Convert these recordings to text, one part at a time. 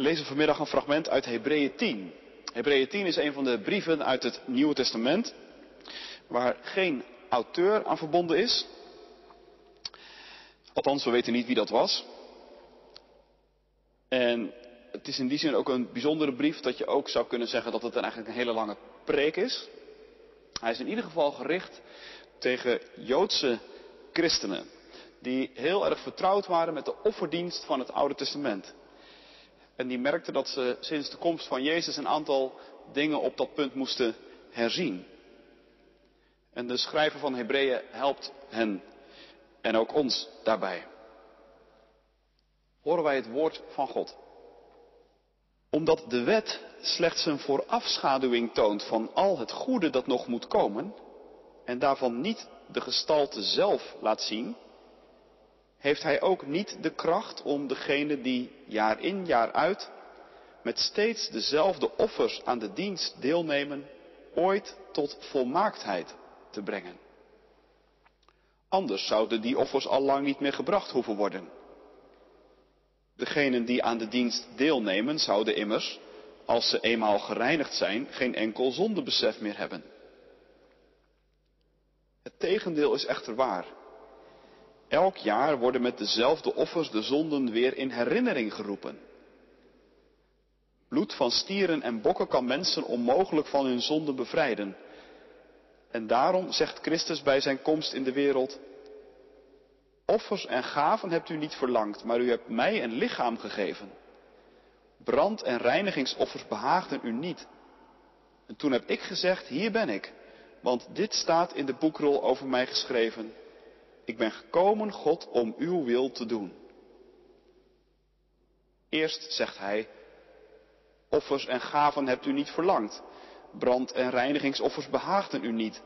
We lezen vanmiddag een fragment uit Hebreeën 10. Hebreeën 10 is een van de brieven uit het Nieuwe Testament waar geen auteur aan verbonden is. Althans, we weten niet wie dat was. En het is in die zin ook een bijzondere brief dat je ook zou kunnen zeggen dat het eigenlijk een hele lange preek is. Hij is in ieder geval gericht tegen Joodse christenen die heel erg vertrouwd waren met de offerdienst van het Oude Testament. En die merkten dat ze sinds de komst van Jezus een aantal dingen op dat punt moesten herzien. En de schrijver van Hebreeën helpt hen en ook ons daarbij. Horen wij het woord van God. Omdat de wet slechts een voorafschaduwing toont van al het goede dat nog moet komen en daarvan niet de gestalte zelf laat zien, heeft hij ook niet de kracht om degene die jaar in jaar uit met steeds dezelfde offers aan de dienst deelnemen, ooit tot volmaaktheid te brengen. Anders zouden die offers al lang niet meer gebracht hoeven worden. Degenen die aan de dienst deelnemen zouden immers, als ze eenmaal gereinigd zijn, geen enkel zondebesef meer hebben. Het tegendeel is echter waar. Elk jaar worden met dezelfde offers de zonden weer in herinnering geroepen. Bloed van stieren en bokken kan mensen onmogelijk van hun zonden bevrijden. En daarom zegt Christus bij zijn komst in de wereld, offers en gaven hebt u niet verlangd, maar u hebt mij een lichaam gegeven. Brand- en reinigingsoffers behaagden u niet. En toen heb ik gezegd, hier ben ik, want dit staat in de boekrol over mij geschreven. Ik ben gekomen, God, om uw wil te doen. Eerst zegt hij, offers en gaven hebt u niet verlangd. Brand- en reinigingsoffers behaagden u niet.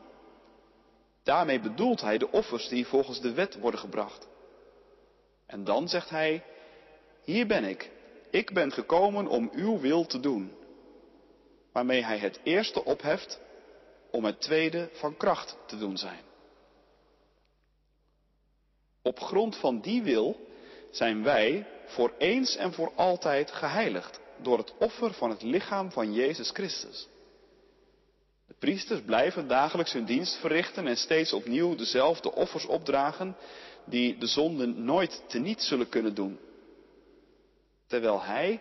Daarmee bedoelt hij de offers die volgens de wet worden gebracht. En dan zegt hij, hier ben ik. Ik ben gekomen om uw wil te doen. Waarmee hij het eerste opheft om het tweede van kracht te doen zijn. Op grond van die wil zijn wij voor eens en voor altijd geheiligd door het offer van het lichaam van Jezus Christus. De priesters blijven dagelijks hun dienst verrichten en steeds opnieuw dezelfde offers opdragen die de zonden nooit teniet zullen kunnen doen. Terwijl hij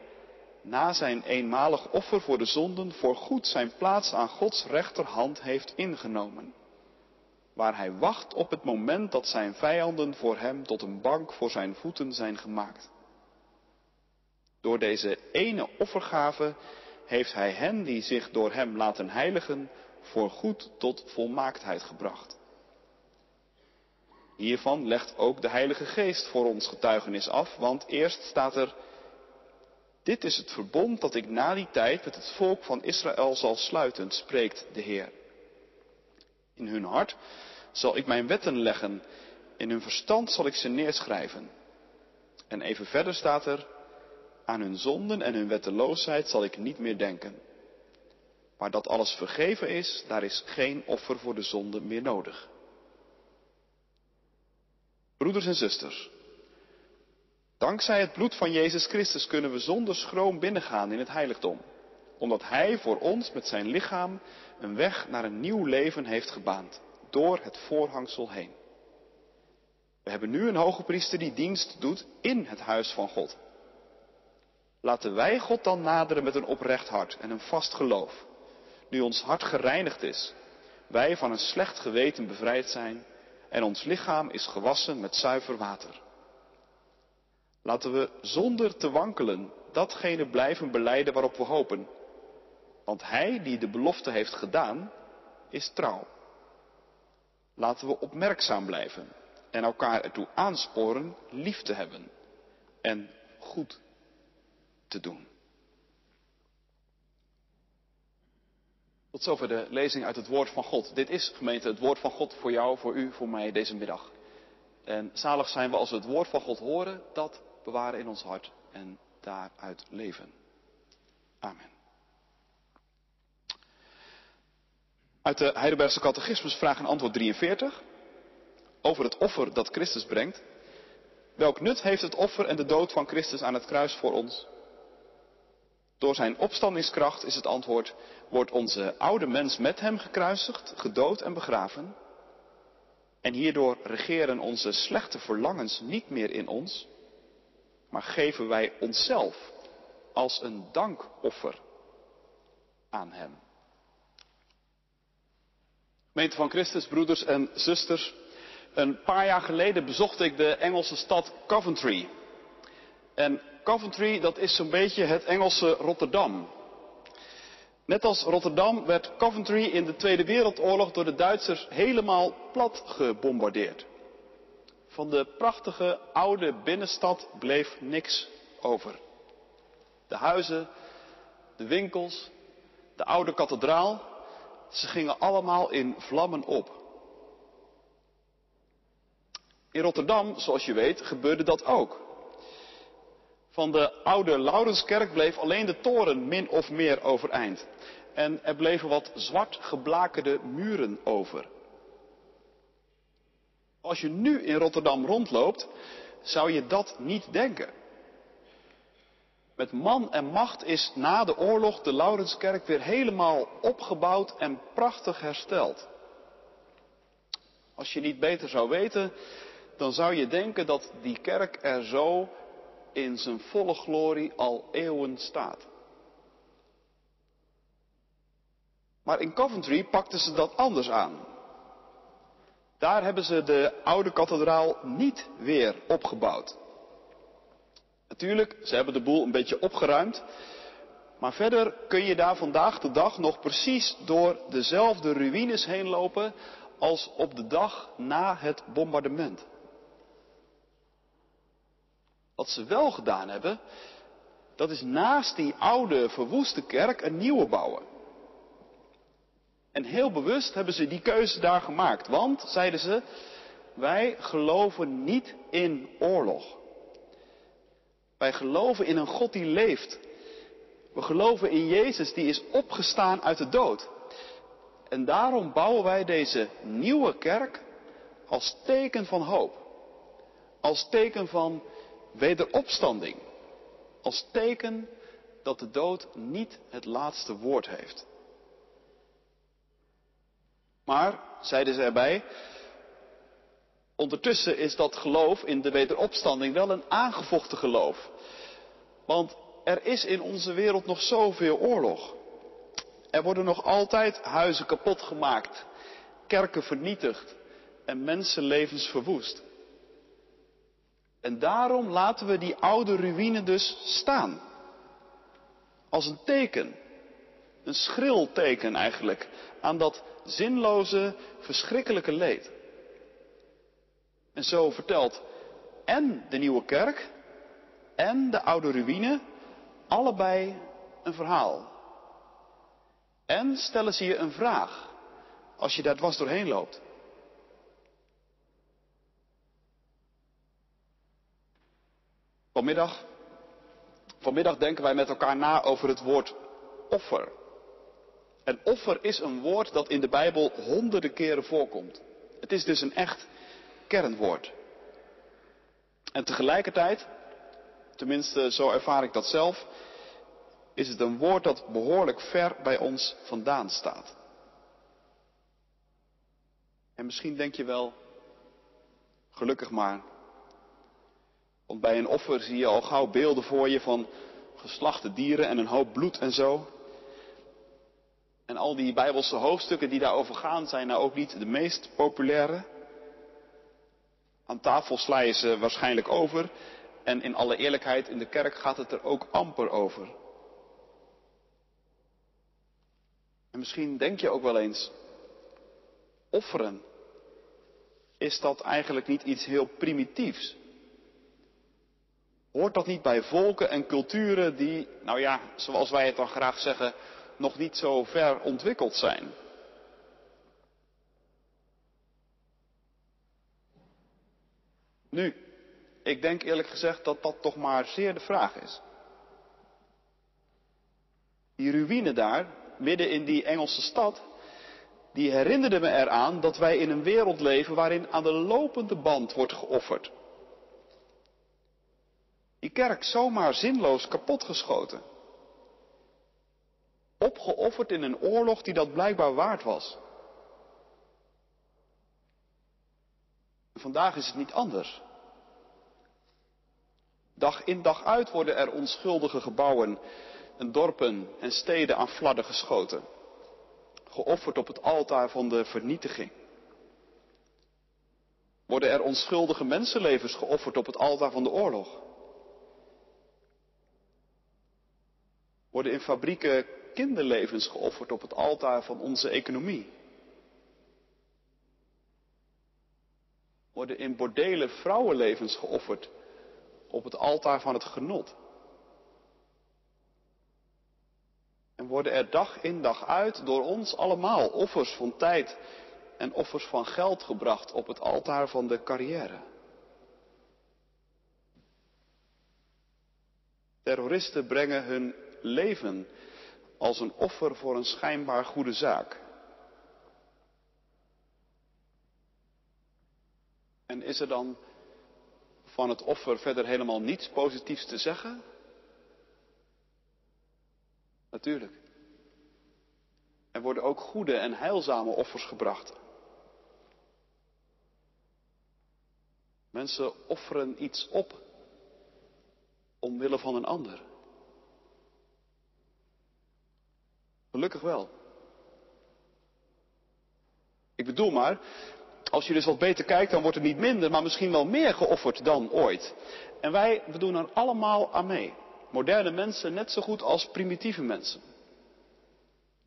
na zijn eenmalig offer voor de zonden voorgoed zijn plaats aan Gods rechterhand heeft ingenomen waar hij wacht op het moment dat zijn vijanden voor hem tot een bank voor zijn voeten zijn gemaakt. Door deze ene offergave heeft hij hen die zich door hem laten heiligen voorgoed tot volmaaktheid gebracht. Hiervan legt ook de Heilige Geest voor ons getuigenis af, want eerst staat er, dit is het verbond dat ik na die tijd met het volk van Israël zal sluiten, spreekt de Heer. In hun hart zal ik mijn wetten leggen, in hun verstand zal ik ze neerschrijven. En even verder staat er, aan hun zonden en hun wetteloosheid zal ik niet meer denken. Maar dat alles vergeven is, daar is geen offer voor de zonde meer nodig. Broeders en zusters, dankzij het bloed van Jezus Christus kunnen we zonder schroom binnengaan in het heiligdom, omdat Hij voor ons met zijn lichaam een weg naar een nieuw leven heeft gebaand door het voorhangsel heen. We hebben nu een hoge priester die dienst doet in het huis van God. Laten wij God dan naderen met een oprecht hart en een vast geloof. Nu ons hart gereinigd is, wij van een slecht geweten bevrijd zijn en ons lichaam is gewassen met zuiver water. Laten we zonder te wankelen datgene blijven beleiden waarop we hopen. Want Hij die de belofte heeft gedaan, is trouw. Laten we opmerkzaam blijven en elkaar ertoe aansporen lief te hebben en goed te doen. Tot zover de lezing uit het woord van God. Dit is gemeente het woord van God voor jou, voor u, voor mij deze middag. En zalig zijn we als we het woord van God horen, dat bewaren in ons hart en daaruit leven. Amen. Uit de Heidelbergse Catechismus vraag en antwoord 43 over het offer dat Christus brengt. Welk nut heeft het offer en de dood van Christus aan het kruis voor ons? Door zijn opstandingskracht is het antwoord, wordt onze oude mens met hem gekruisigd, gedood en begraven. En hierdoor regeren onze slechte verlangens niet meer in ons, maar geven wij onszelf als een dankoffer aan hem. Gemeente van Christus, broeders en zusters, een paar jaar geleden bezocht ik de Engelse stad Coventry. En Coventry, dat is zo'n beetje het Engelse Rotterdam. Net als Rotterdam werd Coventry in de Tweede Wereldoorlog door de Duitsers helemaal plat gebombardeerd. Van de prachtige oude binnenstad bleef niks over. De huizen, de winkels, de oude kathedraal, ze gingen allemaal in vlammen op. In Rotterdam, zoals je weet, gebeurde dat ook. Van de oude Laurenskerk bleef alleen de toren min of meer overeind. En er bleven wat zwart geblakerde muren over. Als je nu in Rotterdam rondloopt, zou je dat niet denken. Met man en macht is na de oorlog de Laurenskerk weer helemaal opgebouwd en prachtig hersteld. Als je niet beter zou weten, dan zou je denken dat die kerk er zo in zijn volle glorie al eeuwen staat. Maar in Coventry pakten ze dat anders aan. Daar hebben ze de oude kathedraal niet weer opgebouwd. Natuurlijk, ze hebben de boel een beetje opgeruimd. Maar verder kun je daar vandaag de dag nog precies door dezelfde ruïnes heen lopen als op de dag na het bombardement. Wat ze wel gedaan hebben, dat is naast die oude verwoeste kerk een nieuwe bouwen. En heel bewust hebben ze die keuze daar gemaakt. Want, zeiden ze, wij geloven niet in oorlog. Wij geloven in een God die leeft. We geloven in Jezus die is opgestaan uit de dood. En daarom bouwen wij deze nieuwe kerk als teken van hoop. Als teken van wederopstanding. Als teken dat de dood niet het laatste woord heeft. Maar, zeiden ze erbij, ondertussen is dat geloof in de wederopstanding wel een aangevochten geloof. Want er is in onze wereld nog zoveel oorlog. Er worden nog altijd huizen kapot gemaakt, kerken vernietigd en mensenlevens verwoest. En daarom laten we die oude ruïne dus staan. Als een teken. Een schril teken eigenlijk. Aan dat zinloze, verschrikkelijke leed. En zo vertelt en de nieuwe kerk en de oude ruïne allebei een verhaal. En stellen ze je een vraag als je daar dwars doorheen loopt. Vanmiddag, vanmiddag denken wij met elkaar na over het woord offer. En offer is een woord dat in de Bijbel honderden keren voorkomt. Het is dus een echt kernwoord. En tegelijkertijd, tenminste zo ervaar ik dat zelf, is het een woord dat behoorlijk ver bij ons vandaan staat. En misschien denk je wel, gelukkig maar, want bij een offer zie je al gauw beelden voor je van geslachte dieren en een hoop bloed en zo. En al die bijbelse hoofdstukken die daarover gaan zijn nou ook niet de meest populaire. Aan tafel sla je ze waarschijnlijk over. En in alle eerlijkheid, in de kerk gaat het er ook amper over. En misschien denk je ook wel eens, offeren, is dat eigenlijk niet iets heel primitiefs? Hoort dat niet bij volken en culturen die, nou ja, zoals wij het dan graag zeggen, nog niet zo ver ontwikkeld zijn? Nu, ik denk eerlijk gezegd dat dat toch maar zeer de vraag is. Die ruïne daar, midden in die Engelse stad, die herinnerde me eraan dat wij in een wereld leven waarin aan de lopende band wordt geofferd die kerk zomaar zinloos kapotgeschoten. Opgeofferd in een oorlog die dat blijkbaar waard was. Vandaag is het niet anders. Dag in dag uit worden er onschuldige gebouwen en dorpen en steden aan fladden geschoten. Geofferd op het altaar van de vernietiging. Worden er onschuldige mensenlevens geofferd op het altaar van de oorlog? Worden in fabrieken kinderlevens geofferd op het altaar van onze economie? Worden in bordelen vrouwenlevens geofferd op het altaar van het genot? En worden er dag in dag uit door ons allemaal offers van tijd en offers van geld gebracht op het altaar van de carrière? Terroristen brengen hun leven als een offer voor een schijnbaar goede zaak. En is er dan van het offer verder helemaal niets positiefs te zeggen? Natuurlijk. Er worden ook goede en heilzame offers gebracht. Mensen offeren iets op omwille van een ander. Gelukkig wel. Ik bedoel maar, als je dus wat beter kijkt, dan wordt er niet minder, maar misschien wel meer geofferd dan ooit. En wij, we doen er allemaal aan mee. Moderne mensen net zo goed als primitieve mensen.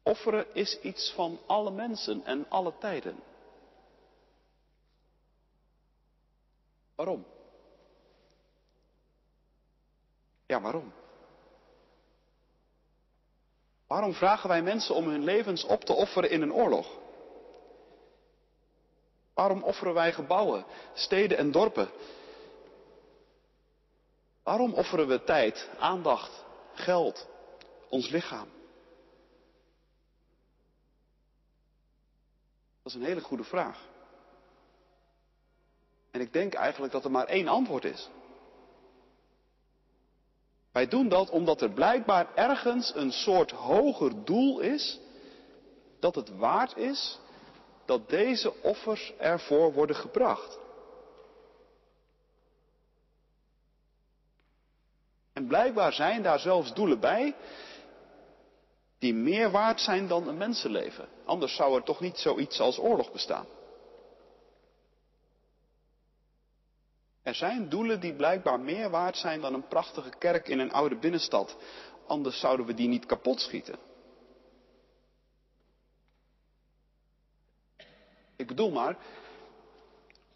Offeren is iets van alle mensen en alle tijden. Waarom? Ja, waarom? Waarom vragen wij mensen om hun levens op te offeren in een oorlog? Waarom offeren wij gebouwen, steden en dorpen? Waarom offeren we tijd, aandacht, geld, ons lichaam? Dat is een hele goede vraag. En ik denk eigenlijk dat er maar één antwoord is. Wij doen dat omdat er blijkbaar ergens een soort hoger doel is dat het waard is dat deze offers ervoor worden gebracht. En blijkbaar zijn daar zelfs doelen bij die meer waard zijn dan een mensenleven. Anders zou er toch niet zoiets als oorlog bestaan. Er zijn doelen die blijkbaar meer waard zijn dan een prachtige kerk in een oude binnenstad. Anders zouden we die niet kapot schieten. Ik bedoel maar,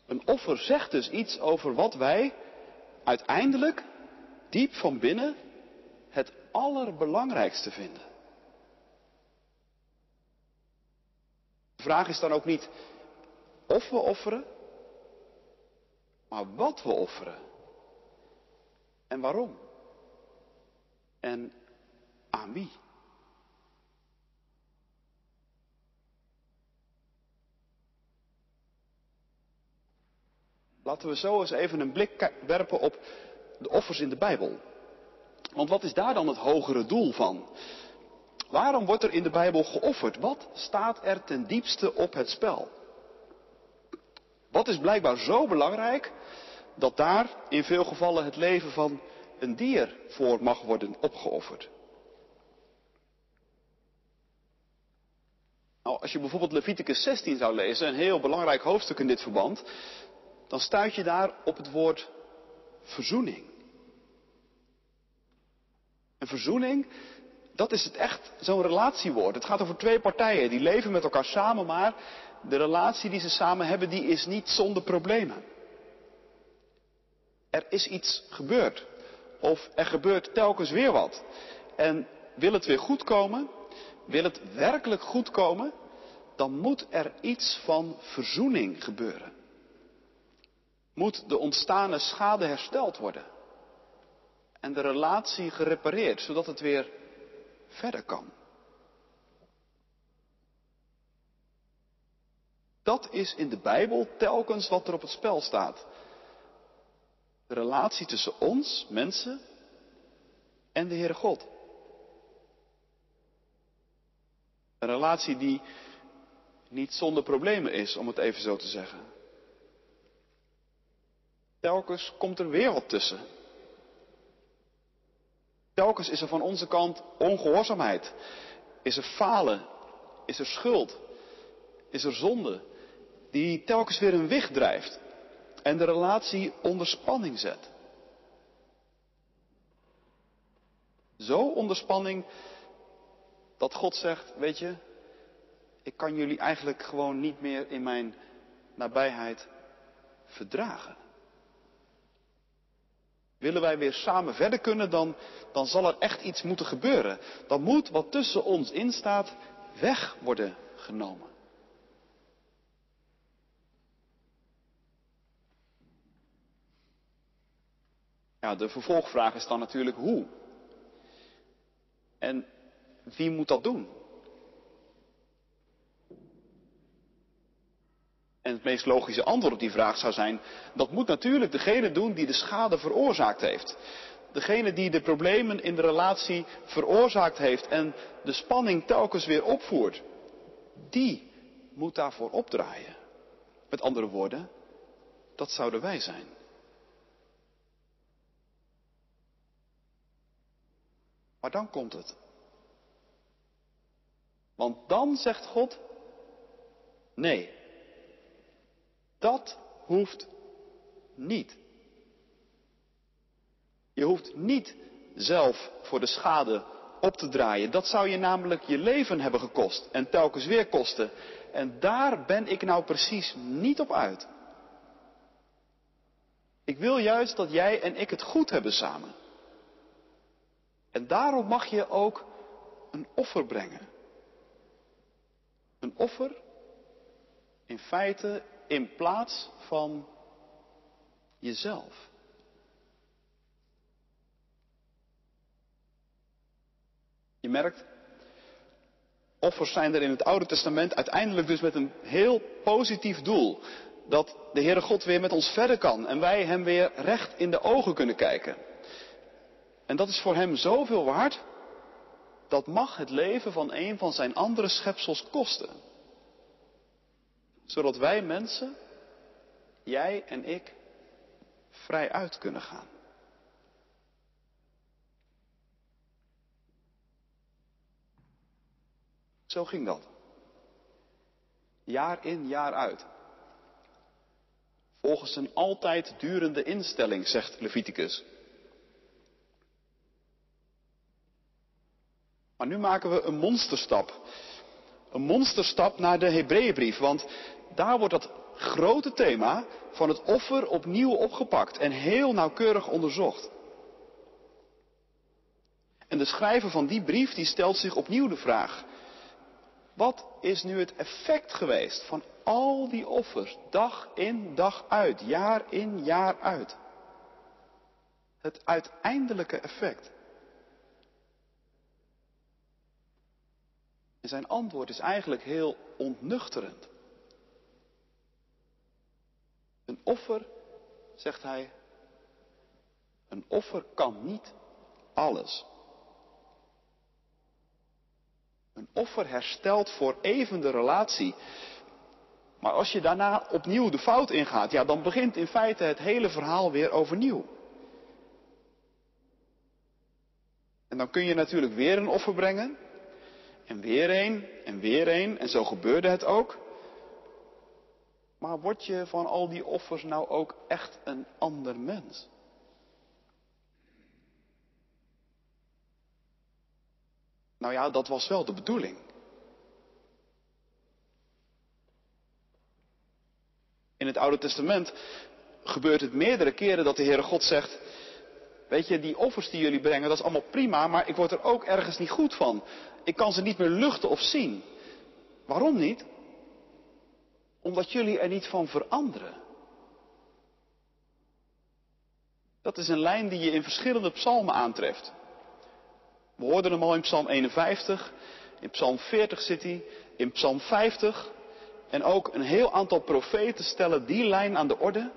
een offer zegt dus iets over wat wij uiteindelijk diep van binnen het allerbelangrijkste vinden. De vraag is dan ook niet of we offeren, maar wat we offeren. En waarom. En aan wie. Laten we zo eens even een blik werpen op de offers in de Bijbel. Want wat is daar dan het hogere doel van? Waarom wordt er in de Bijbel geofferd? Wat staat er ten diepste op het spel? Wat is blijkbaar zo belangrijk dat daar in veel gevallen het leven van een dier voor mag worden opgeofferd? Nou, als je bijvoorbeeld Leviticus 16 zou lezen, een heel belangrijk hoofdstuk in dit verband, dan stuit je daar op het woord verzoening. En verzoening, dat is het echt zo'n relatiewoord. Het gaat over twee partijen die leven met elkaar samen, maar de relatie die ze samen hebben, die is niet zonder problemen. Er is iets gebeurd. Of er gebeurt telkens weer wat. En wil het weer goed komen, wil het werkelijk goed komen, dan moet er iets van verzoening gebeuren. Moet de ontstane schade hersteld worden. En de relatie gerepareerd, zodat het weer verder kan. Dat is in de Bijbel telkens wat er op het spel staat. De relatie tussen ons, mensen, en de Heere God. Een relatie die niet zonder problemen is, om het even zo te zeggen. Telkens komt er weer wat tussen. Telkens is er van onze kant ongehoorzaamheid. Is er falen. Is er schuld. Is er zonde. Die telkens weer een wicht drijft. En de relatie onder spanning zet. Zo onder spanning dat God zegt, weet je, ik kan jullie eigenlijk gewoon niet meer in mijn nabijheid verdragen. Willen wij weer samen verder kunnen, dan, dan zal er echt iets moeten gebeuren. Dan moet wat tussen ons instaat weg worden genomen. Ja, de vervolgvraag is dan natuurlijk hoe. En wie moet dat doen? En het meest logische antwoord op die vraag zou zijn, dat moet natuurlijk degene doen die de schade veroorzaakt heeft. Degene die de problemen in de relatie veroorzaakt heeft en de spanning telkens weer opvoert. Die moet daarvoor opdraaien. Met andere woorden, dat zouden wij zijn. Maar dan komt het. Want dan zegt God, nee, dat hoeft niet. Je hoeft niet zelf voor de schade op te draaien. Dat zou je namelijk je leven hebben gekost en telkens weer kosten. En daar ben ik nou precies niet op uit. Ik wil juist dat jij en ik het goed hebben samen. En daarom mag je ook een offer brengen. Een offer in feite in plaats van jezelf. Je merkt, offers zijn er in het Oude Testament uiteindelijk dus met een heel positief doel. Dat de Heere God weer met ons verder kan en wij Hem weer recht in de ogen kunnen kijken. En dat is voor Hem zoveel waard, dat mag het leven van een van Zijn andere schepsels kosten zodat wij mensen, jij en ik, vrij uit kunnen gaan. Zo ging dat. Jaar in, jaar uit. Volgens een altijd durende instelling, zegt Leviticus. Maar nu maken we een monsterstap. Een monsterstap naar de Hebreeënbrief, want daar wordt dat grote thema van het offer opnieuw opgepakt en heel nauwkeurig onderzocht. En de schrijver van die brief die stelt zich opnieuw de vraag, wat is nu het effect geweest van al die offers, dag in, dag uit, jaar in, jaar uit? Het uiteindelijke effect. En zijn antwoord is eigenlijk heel ontnuchterend. Een offer, zegt hij, een offer kan niet alles. Een offer herstelt voor even de relatie. Maar als je daarna opnieuw de fout ingaat, ja, dan begint in feite het hele verhaal weer overnieuw. En dan kun je natuurlijk weer een offer brengen. En weer een, en weer een. En zo gebeurde het ook. Maar word je van al die offers nou ook echt een ander mens? Nou ja, dat was wel de bedoeling. In het Oude Testament gebeurt het meerdere keren dat de Heere God zegt, weet je, die offers die jullie brengen, dat is allemaal prima, maar ik word er ook ergens niet goed van. Ik kan ze niet meer luchten of zien. Waarom niet? Omdat jullie er niet van veranderen. Dat is een lijn die je in verschillende psalmen aantreft. We hoorden hem al in Psalm 51, in Psalm 40 zit hij, in Psalm 50. En ook een heel aantal profeten stellen die lijn aan de orde.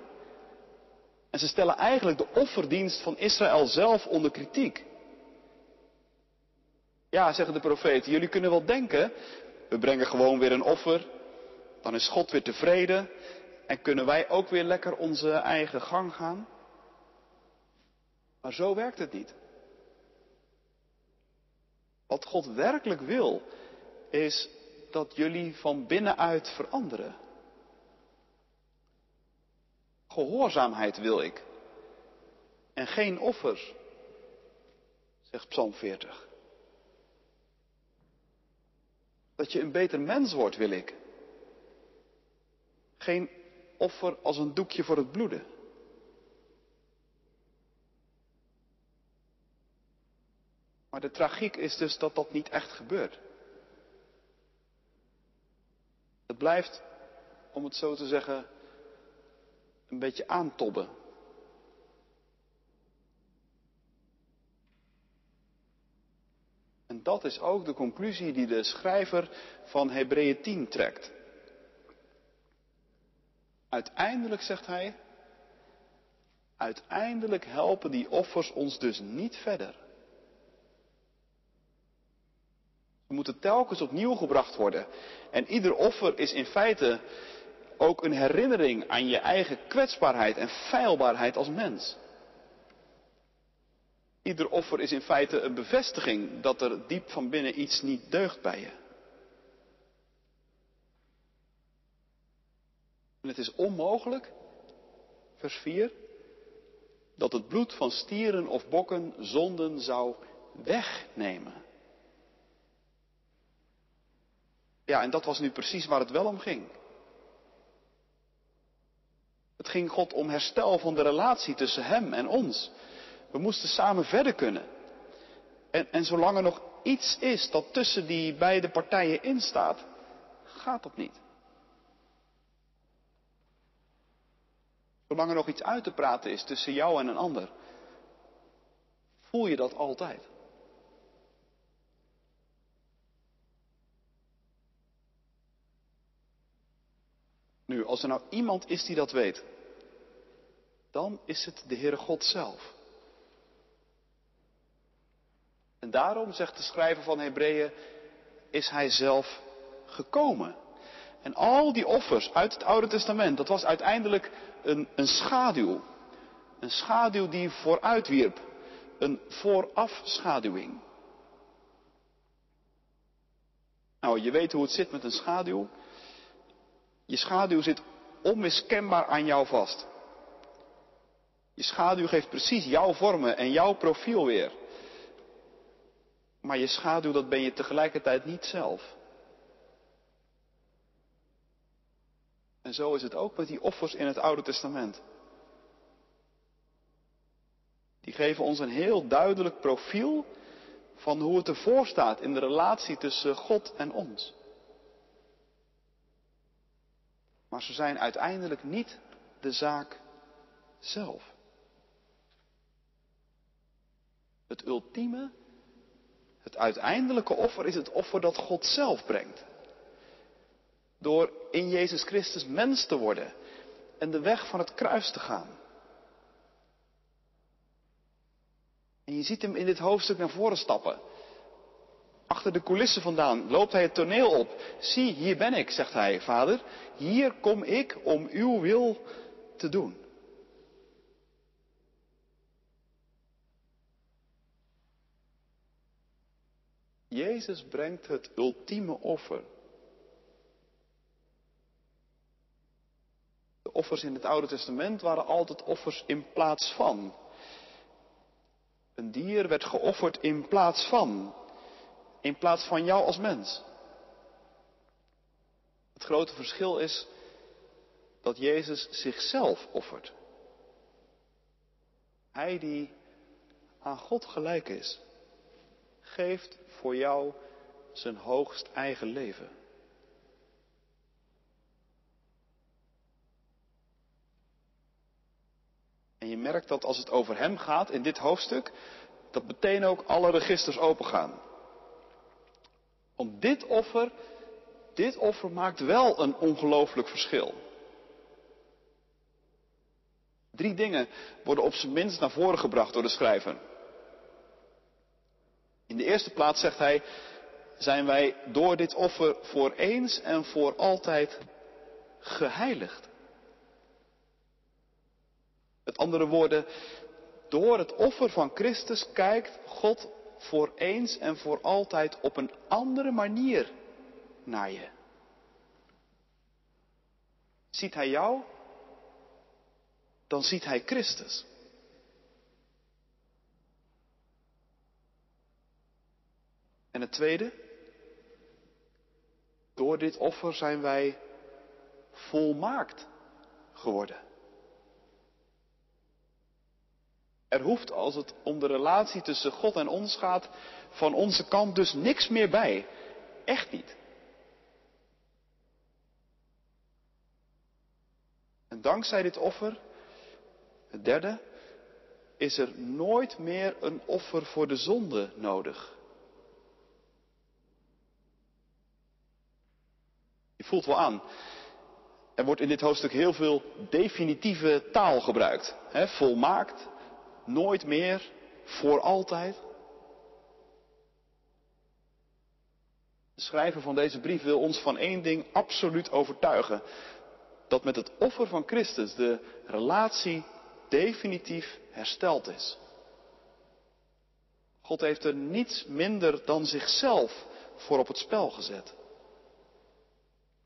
En ze stellen eigenlijk de offerdienst van Israël zelf onder kritiek. Ja, zeggen de profeten, jullie kunnen wel denken We brengen gewoon weer een offer. Dan is God weer tevreden. En kunnen wij ook weer lekker onze eigen gang gaan. Maar zo werkt het niet. Wat God werkelijk wil, is dat jullie van binnenuit veranderen. Gehoorzaamheid wil ik. En geen offers, zegt Psalm 40. Dat je een beter mens wordt, wil ik. Geen offer als een doekje voor het bloeden. Maar de tragiek is dus dat dat niet echt gebeurt. Het blijft, om het zo te zeggen, een beetje aantobben. En dat is ook de conclusie die de schrijver van Hebreeën 10 trekt. Uiteindelijk, zegt hij, uiteindelijk helpen die offers ons dus niet verder. Ze moeten telkens opnieuw gebracht worden. En ieder offer is in feite ook een herinnering aan je eigen kwetsbaarheid en feilbaarheid als mens. Ieder offer is in feite een bevestiging dat er diep van binnen iets niet deugt bij je. En het is onmogelijk, vers 4, dat het bloed van stieren of bokken zonden zou wegnemen. Ja, en dat was nu precies waar het wel om ging. Het ging God om herstel van de relatie tussen Hem en ons. We moesten samen verder kunnen. En, en zolang er nog iets is dat tussen die beide partijen instaat, gaat dat niet. Zolang er nog iets uit te praten is tussen jou en een ander, voel je dat altijd. Nu, als er nou iemand is die dat weet, dan is het de Heere God zelf. En daarom, zegt de schrijver van Hebreeën, is hij zelf gekomen. En al die offers uit het Oude Testament, dat was uiteindelijk een, een schaduw. Een schaduw die vooruitwierp. Een voorafschaduwing. Nou, je weet hoe het zit met een schaduw. Je schaduw zit onmiskenbaar aan jou vast. Je schaduw geeft precies jouw vormen en jouw profiel weer. Maar je schaduw, dat ben je tegelijkertijd niet zelf. En zo is het ook met die offers in het Oude Testament. Die geven ons een heel duidelijk profiel van hoe het ervoor staat in de relatie tussen God en ons. Maar ze zijn uiteindelijk niet de zaak zelf. Het ultieme, het uiteindelijke offer is het offer dat God zelf brengt. Door in Jezus Christus mens te worden en de weg van het kruis te gaan. En je ziet hem in dit hoofdstuk naar voren stappen. Achter de coulissen vandaan loopt hij het toneel op. Zie, hier ben ik, zegt hij, vader. Hier kom ik om uw wil te doen. Jezus brengt het ultieme offer. Offers in het Oude Testament waren altijd offers in plaats van. Een dier werd geofferd in plaats van. In plaats van jou als mens. Het grote verschil is dat Jezus zichzelf offert. Hij die aan God gelijk is, geeft voor jou zijn hoogst eigen leven. En je merkt dat als het over hem gaat in dit hoofdstuk, dat meteen ook alle registers opengaan. Want dit offer, dit offer maakt wel een ongelooflijk verschil. Drie dingen worden op zijn minst naar voren gebracht door de schrijver. In de eerste plaats zegt hij, zijn wij door dit offer voor eens en voor altijd geheiligd. Met andere woorden, door het offer van Christus kijkt God voor eens en voor altijd op een andere manier naar je. Ziet Hij jou, dan ziet Hij Christus. En het tweede, door dit offer zijn wij volmaakt geworden. Er hoeft, als het om de relatie tussen God en ons gaat, van onze kant dus niks meer bij. Echt niet. En dankzij dit offer, het derde, is er nooit meer een offer voor de zonde nodig. Je voelt wel aan. Er wordt in dit hoofdstuk heel veel definitieve taal gebruikt. He, volmaakt, nooit meer, voor altijd. De schrijver van deze brief wil ons van één ding absoluut overtuigen. Dat met het offer van Christus de relatie definitief hersteld is. God heeft er niets minder dan zichzelf voor op het spel gezet.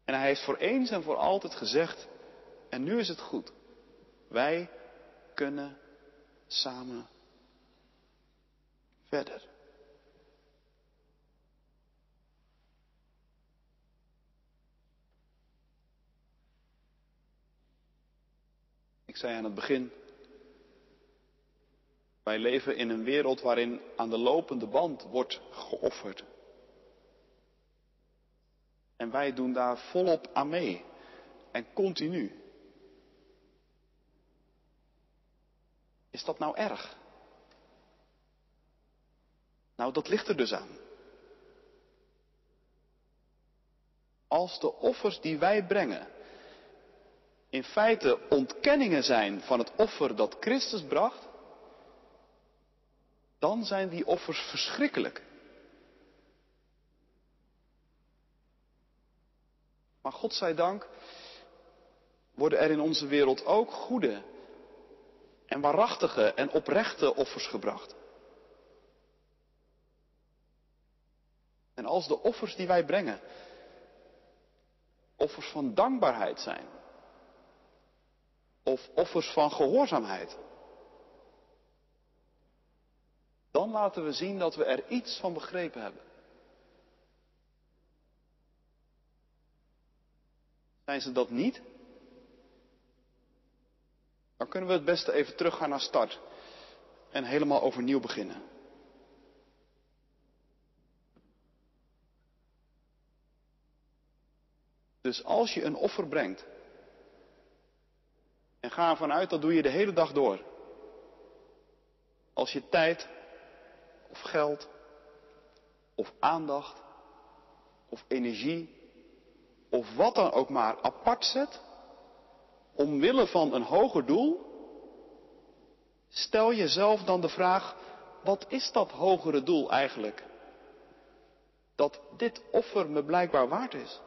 En hij heeft voor eens en voor altijd gezegd, en nu is het goed. Wij kunnen samen verder. Ik zei aan het begin, wij leven in een wereld waarin aan de lopende band wordt geofferd. En wij doen daar volop aan mee. En continu. Is dat nou erg? Nou, dat ligt er dus aan. Als de offers die wij brengen in feite ontkenningen zijn van het offer dat Christus bracht, dan zijn die offers verschrikkelijk. Maar God zij dank worden er in onze wereld ook goede en waarachtige en oprechte offers gebracht. En als de offers die wij brengen offers van dankbaarheid zijn, of offers van gehoorzaamheid, dan laten we zien dat we er iets van begrepen hebben. Zijn ze dat niet? Dan kunnen we het beste even teruggaan naar start en helemaal overnieuw beginnen. Dus als je een offer brengt, en ga ervan uit dat doe je de hele dag door. Als je tijd of geld of aandacht of energie of wat dan ook maar apart zet, omwille van een hoger doel, stel jezelf dan de vraag, wat is dat hogere doel eigenlijk? Dat dit offer me blijkbaar waard is.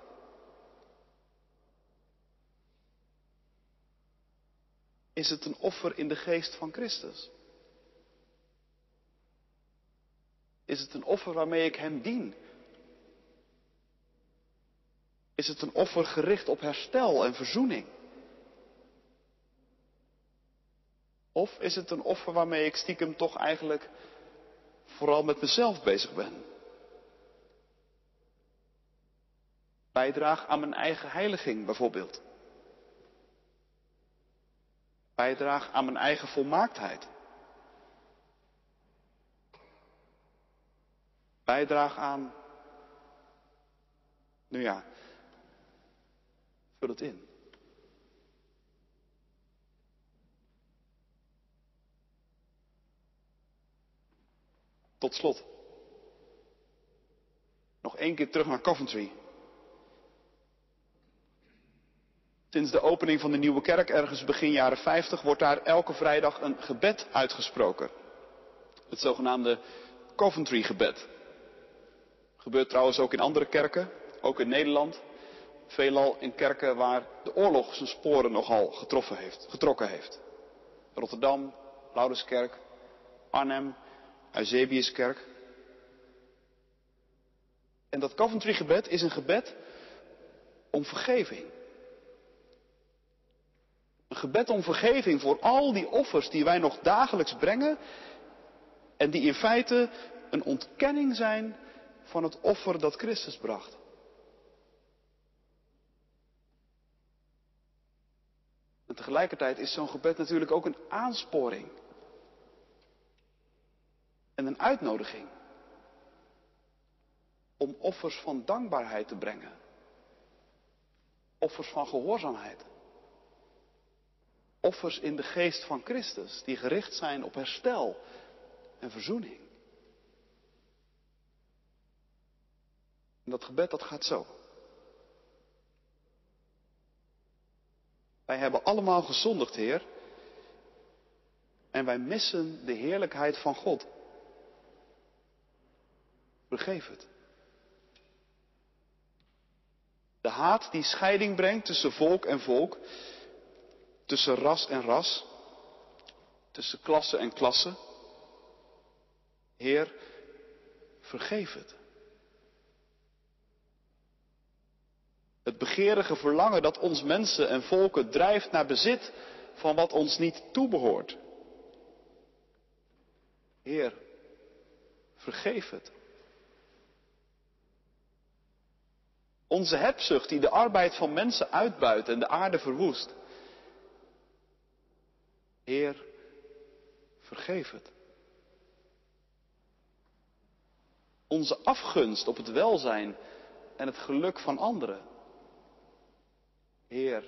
Is het een offer in de geest van Christus? Is het een offer waarmee ik Hem dien? Is het een offer gericht op herstel en verzoening? Of is het een offer waarmee ik stiekem toch eigenlijk vooral met mezelf bezig ben? Bijdraag aan mijn eigen heiliging bijvoorbeeld. Bijdraag aan mijn eigen volmaaktheid. Bijdraag aan, nu ja, vul het in. Tot slot. Nog één keer terug naar Coventry. Sinds de opening van de nieuwe kerk ergens begin jaren 50 wordt daar elke vrijdag een gebed uitgesproken. Het zogenaamde Coventry gebed. Gebeurt trouwens ook in andere kerken, ook in Nederland. Veelal in kerken waar de oorlog zijn sporen nogal getroffen heeft, getrokken heeft. Rotterdam, Laurenskerk, Arnhem, Eusebiuskerk. En dat Coventry gebed is een gebed om vergeving. Een gebed om vergeving voor al die offers die wij nog dagelijks brengen en die in feite een ontkenning zijn van het offer dat Christus bracht. En tegelijkertijd is zo'n gebed natuurlijk ook een aansporing en een uitnodiging om offers van dankbaarheid te brengen. Offers van gehoorzaamheid. Offers in de geest van Christus, die gericht zijn op herstel en verzoening. En dat gebed dat gaat zo. Wij hebben allemaal gezondigd, Heer. En wij missen de heerlijkheid van God. Vergeef het. De haat die scheiding brengt tussen volk en volk, tussen ras en ras, tussen klasse en klasse. Heer, vergeef het. Het begeerige verlangen dat ons mensen en volken drijft naar bezit van wat ons niet toebehoort. Heer, vergeef het. Onze hebzucht die de arbeid van mensen uitbuit en de aarde verwoest. Heer, vergeef het. Onze afgunst op het welzijn en het geluk van anderen. Heer,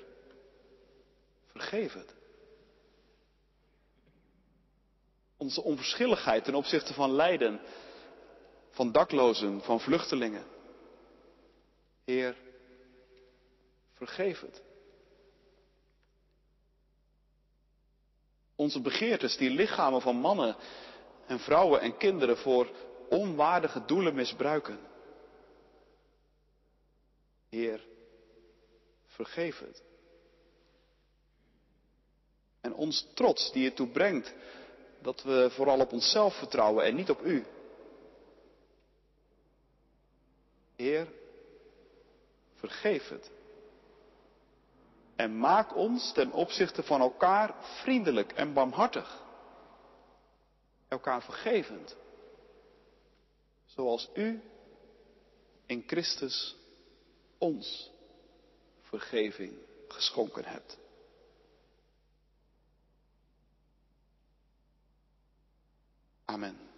vergeef het. Onze onverschilligheid ten opzichte van lijden, van daklozen, van vluchtelingen. Heer, vergeef het. Onze begeertes die lichamen van mannen en vrouwen en kinderen voor onwaardige doelen misbruiken. Heer, vergeef het. En ons trots die ertoe brengt dat we vooral op onszelf vertrouwen en niet op U. Heer, vergeef het. En maak ons ten opzichte van elkaar vriendelijk en barmhartig. Elkaar vergevend. Zoals U in Christus ons vergeving geschonken hebt. Amen.